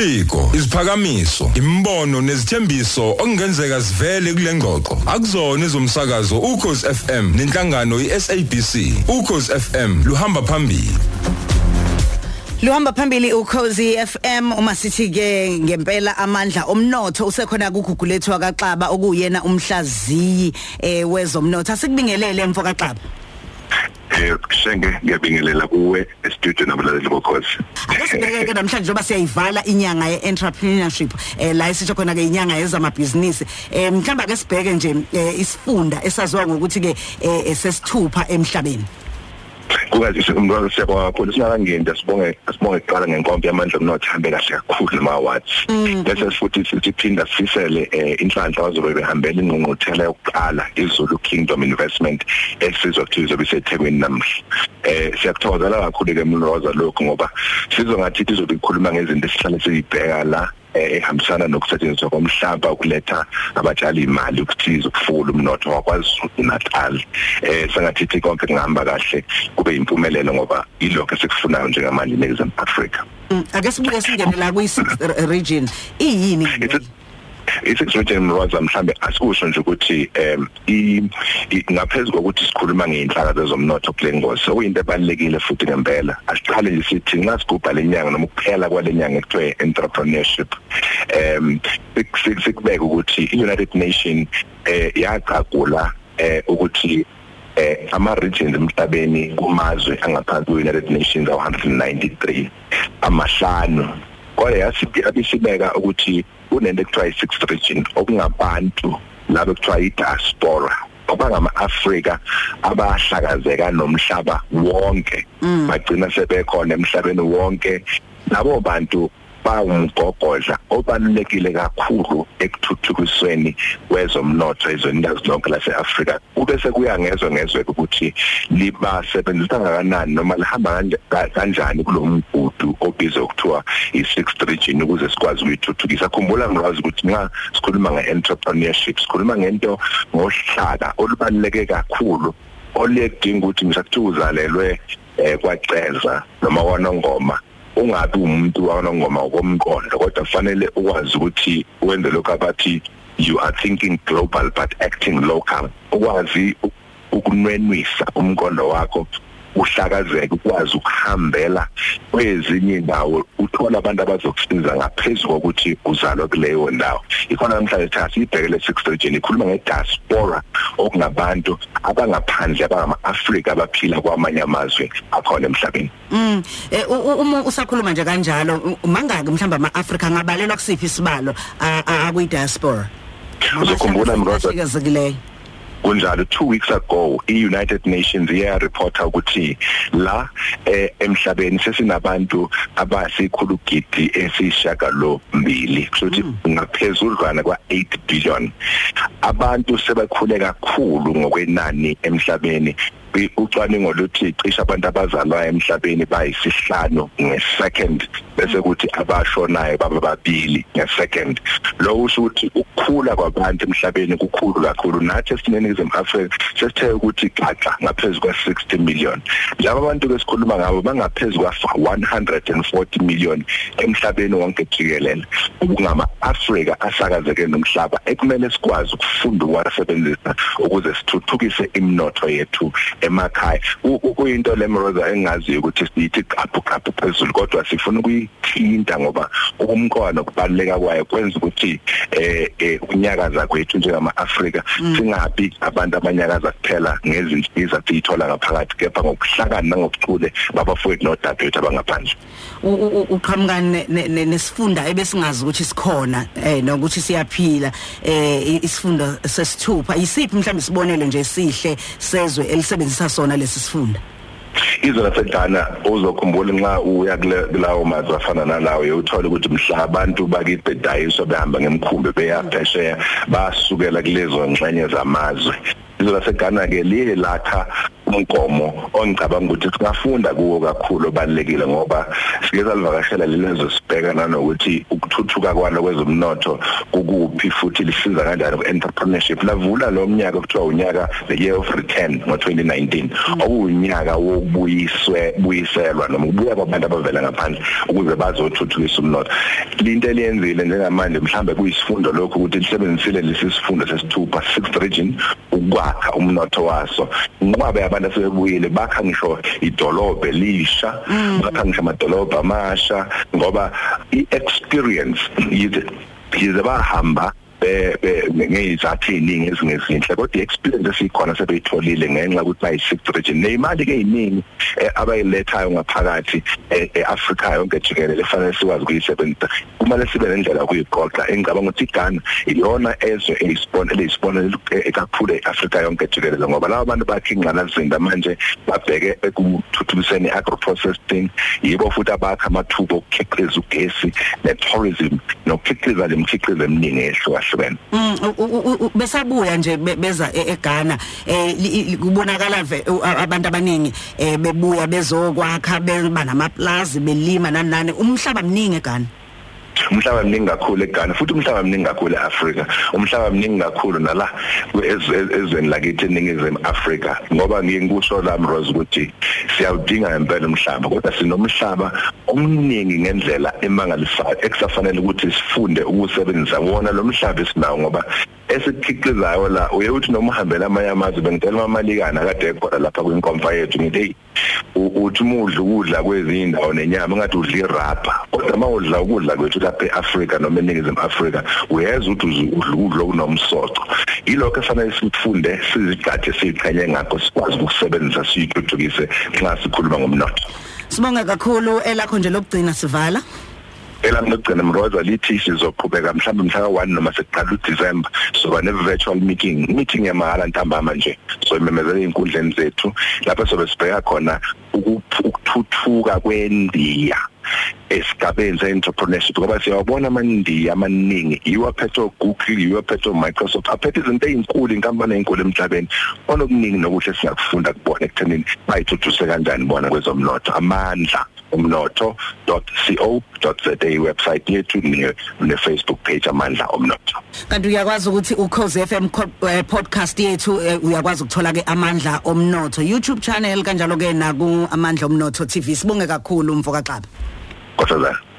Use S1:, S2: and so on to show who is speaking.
S1: imibiko iziphakamiso imbono nezithembiso okungenzeka sivele kule ngxoxo. Akuzona izomsakazo ukhozi FM nenhlangano iSABC ukhozi FM luhamba phambili.
S2: Luhamba phambili ukhozi FM uma sithi ke ngempela amandla omnotho usekhona kugugulethwa kaXaba okuyena umhlaziyi eh wezomnotho. Asikubingelele mfo kaXaba
S3: eh shenge ngiyabingelela kuwe e-studio nabalaleli bokhozi.
S2: Asibheke namhlanje njoba siyayivala inyanga ye-entrepreneurship eh la isitsho khona ke inyanga yezamabhizinisi. Eh mhlamba ke sibheke nje eh, isifunda esaziwa ngokuthi ke eh, sesithupha emhlabeni.
S3: Kungazise umntwana siyabonga kakhulu. Singakangeni sibonge sibonge kuqala ngenkomfa yamandla omnotho hambe kahle kakhulu noma awards bese futhi siphinda sisele eh, inhlanhla wazobe behambela ingqungquthela yokuqala iZulu Kingdom Investment esizwa kuthiwa izobe iseThekwini namuhla eh siyakuthokozela kakhulu ke Mloza lokho ngoba sizongathi izobe ikhuluma ngezinto esihlale siyibheka la. eh, ehambisana nokusetshenziswa komhlaba ukuletha abatshali imali ukuthiza ukufula umnotho wakwaZulu Natal. Eh sengathi konke kungahamba kahle kube impumelelo ngoba ilokho esikufunayo njengamanje eNingizimu Afrika.
S2: Mm, ake sibuke singene la kwi-6 region. Iyini
S3: It's- i-six region mroza mhlambe asikusho nje ukuthi em ngaphezulu kokuthi sikhuluma ngeinhlaka zezomnotho kule ngosi okuyinto ebalekile futhi ngempela. Asiqale nje sithi nxa sigubha lenyanga noma ukuphela kwalenyanga ekuthiwe entrepreneurship em sik- sik- sikubeka ukuthi i-United Nation eh yaqagula eh ukuthi eh ama regions emhlabeni kumazwe angaphansi kwe-United Nations awu-193 amahlanu kodwa yasiphi abisibeka ukuthi kunento ekuthiwa i-sixth region okungabantu labo ekuthiwa i-diaspora abangama-Afrika abahlakazeka nomhlaba wonke. Bagcina sebekhona emhlabeni wonke. Labo bantu bawumgogodla obalulekile kakhulu ekuthuthukisweni kwezomnotho ezwenikazi lonke lase-Afrika. Kube sekuya ngezwe ngezwe ukuthi libasebenzisa kangakanani noma lihamba kanjani kulo mgudu obizwa kuthiwa i-sixth region ukuze sikwazi ukuyithuthukisa. Khumbula ngikwazi ukuthi nxa sikhuluma nge-entrepreneurship sikhuluma ngento ngohlaka olubaluleke kakhulu oluyedinga ukuthi ngisakuthiwa uzalelwe eh kwaceza noma kwanongoma. Ungabi umuntu wanongoma ngokomqondo kodwa kufanele ukwazi ukuthi wenze lokho abathi you are thinking global but acting local. Ukwazi u- ukunwenwisa umqondo wakho. Uhlakazeke ukwazi ukuhambela kwezinye indawo uthola abantu abazokusiza ngaphezulu kokuthi uzalwa kuleyo ndawo. Ikhona namhlanje thatha ibhekele six region ikhuluma ngediaspora okungabantu abangaphandle abangama-afrika abaphila kwamanye amazwe akhona emhlabeni.
S2: Mm. Eh, u- u- uma usakhuluma nje kanjalo u- mangaki mhlamba ama-Afrika ngabalelwa kusiphi isibalo a- a- akwi diaspora
S3: Uzokhumbula, Mroza,
S2: Mroza
S3: kunjalo 2 weeks ago i-United Nations iya reporta ukuthi la eh, emhlabeni sesinabantu abasikhulu gidi esishaka lo mbili kushuthi ngaphezulwana kwa8 billion. Abantu sebakhule kakhulu ngokwenani emhlabeni. Ucwaningo luthi cishe abantu abazalwa emhlabeni bayisihlanu ngesecond bese kuthi abashonayo baba babili ngesecond. Lo usho ukuthi ukukhula kwabantu emhlabeni kukhulu kakhulu. Nathi esiningizimu Afrika sesithe ukuthi xaxa ngaphezulu kwa60 million. Laba abantu ke sikhuluma ngabo bangaphezulu kwa 140 million emhlabeni wonke jikelele. Ukungama Afrika asakazeke nomhlaba ekumele sikwazi ukufunda ukwasebenzisa ukuze sithuthukise imnotho yethu emakhaya. U- u- kuyinto lemroza engaziyo ukuthi siyithi qaphu qaphu phezulu kodwa sifuna ukuyithinta ngoba ukumqono kubaleka kwayo kwenza ukuthi eh eh, unyakaza kwethu njengama Afrika singabi abantu abanyakaza kuphela ngezinsiza siyithola ngaphakathi kepha ngokuhlakana nangokuchule babafowethu nodadewethu abangaphandle.
S2: Uqhamuka ne- ne- ne- nesifunda ebesingazi ukuthi sikhona eh nokuthi siyaphila. Eh isifunda sesithupha. Isiphi mhlawumbe sibonele nje sihle sezwe elisebenzisa sona lesi sifunda
S3: izwe laseGhana uzokhumbula nxa uya kule- kulawo mazwe afana nalawo uyothola ukuthi mhla abantu bakithi bedayiswa behamba ngemkhumbi beyaphesheya basukela kulezo ngxenye zamazwe. Izwe laseGhana ke liye lakha umgomo ongicabanga ukuthi singafunda kuwo kakhulu obalekile ngoba sike salivakashela lelezo sibheka nanokuthi ukuthuthuka kwalo kwezomnotho kukuphi futhi lisiza kanjani ku-entrepreneurship. Lavula lo mnyaka kuthiwa unyaka the year of return ngo-2019 okuwunyaka wokubuyiswe buyiselwa noma ukubuya kwabantu abavela ngaphandle ukuze bazothuthukisa umnotho. Into eliyenzile njengamanje mhlambe kuyisifundo lokho ukuthi lisebenzisile lesisifundo sesithupha sixth region ukwakha umnotho waso. Inqwabe yabantu asebebuyile bakha ngisho idolobha elisha bakha ngisho amadolobha amasha ngoba i-experience yize bahamba ngezathu eziningi ezingezinhle kodwa i-experience esikhona sebeyitholile ngenxa ukuthi bayi-sixth region nemali ke eyiningi abayilethayo ngaphakathi e-Africa yonke jikelele fanele sikwazi ukuyisebenzisa kumele sibe nendlela yokuyiqoqa. Engicabanga ukuthi iGhana iyona ezwe eyisibona eleyisibona ekakhulu e-Africa yonke jikelele ngoba laba bantu bakhe ingqalazinda manje babheke ekuthuthukiseni agro-processing. Yibo futhi abakha amathuba okukhiqiza ugesi ne-tourism nokukhiqiza lemikhiqizo eminingi ehlukahlukene
S2: ehlukene besabuya nje beza eGhana eh kubonakala abantu abaningi bebuya bezokwakha beba namaplazi belima nani nani umhlaba mningi eGhana.
S3: Umhlaba mningi kakhulu eGhana futhi umhlaba mningi kakhulu eAfrika. Umhlaba mningi kakhulu nala ezweni lakithi eningizimu Afrika. Ngoba ngikusho lami Rose ukuthi siyawudinga impela umhlaba kodwa sinomhlaba omningi ngendlela emangalisayo ekusafanele ukuthi sifunde ukusebenzisa wona lo mhlaba esinawo ngoba esikhiqizayo la uye uthi noma uhambela amanye amazwe bengitela amalikana kade ekhona lapha kwinkomfa yethu ngithi hey uthi umudla ukudla kwezindawo nenyama ngathi udla irabha kodwa mawudla ukudla kwethu lapha eAfrika noma eningizimu Afrika uyeza ukuthi udla ukudla okunomsoco. Yilokho efanele sifunde sizigade siqhenye ngakho sikwazi ukusebenzisa siyithuthukise nxa sikhuluma ngomnotho.
S2: Sibonga kakhulu elakho nje lokugcina sivala.
S3: Elami lokugcina mroza lithi sizoqhubeka mhlawumbe mhla ka1 noma sekuqala uDecember soba ne virtual meeting meeting yamahala ntambama nje. So imemezela inkundleni zethu lapho sobe sibheka khona ukuthuthuka kwendiya esigabeni se-entrepreneurship. Ngoba siyawabona amandiya amaningi yiwo aphethe Google yiwo aphethe Microsoft aphethe izinto ezinkulu inkampani ezinkulu emhlabeni. Onokuningi nokuhle singakufunda kubona ekuthenini bayithuthuse kanjani bona kwezomnotho. Amandla. umnotho.co.za website yethu ne Facebook page amandla omnotho.
S2: Kanti uyakwazi ukuthi ukhoze FM podcast yethu uyakwazi ukuthola ke amandla omnotho. YouTube channel kanjalo ke naku amandla omnotho TV sibonge kakhulu mfoka Xaba
S3: Kodwa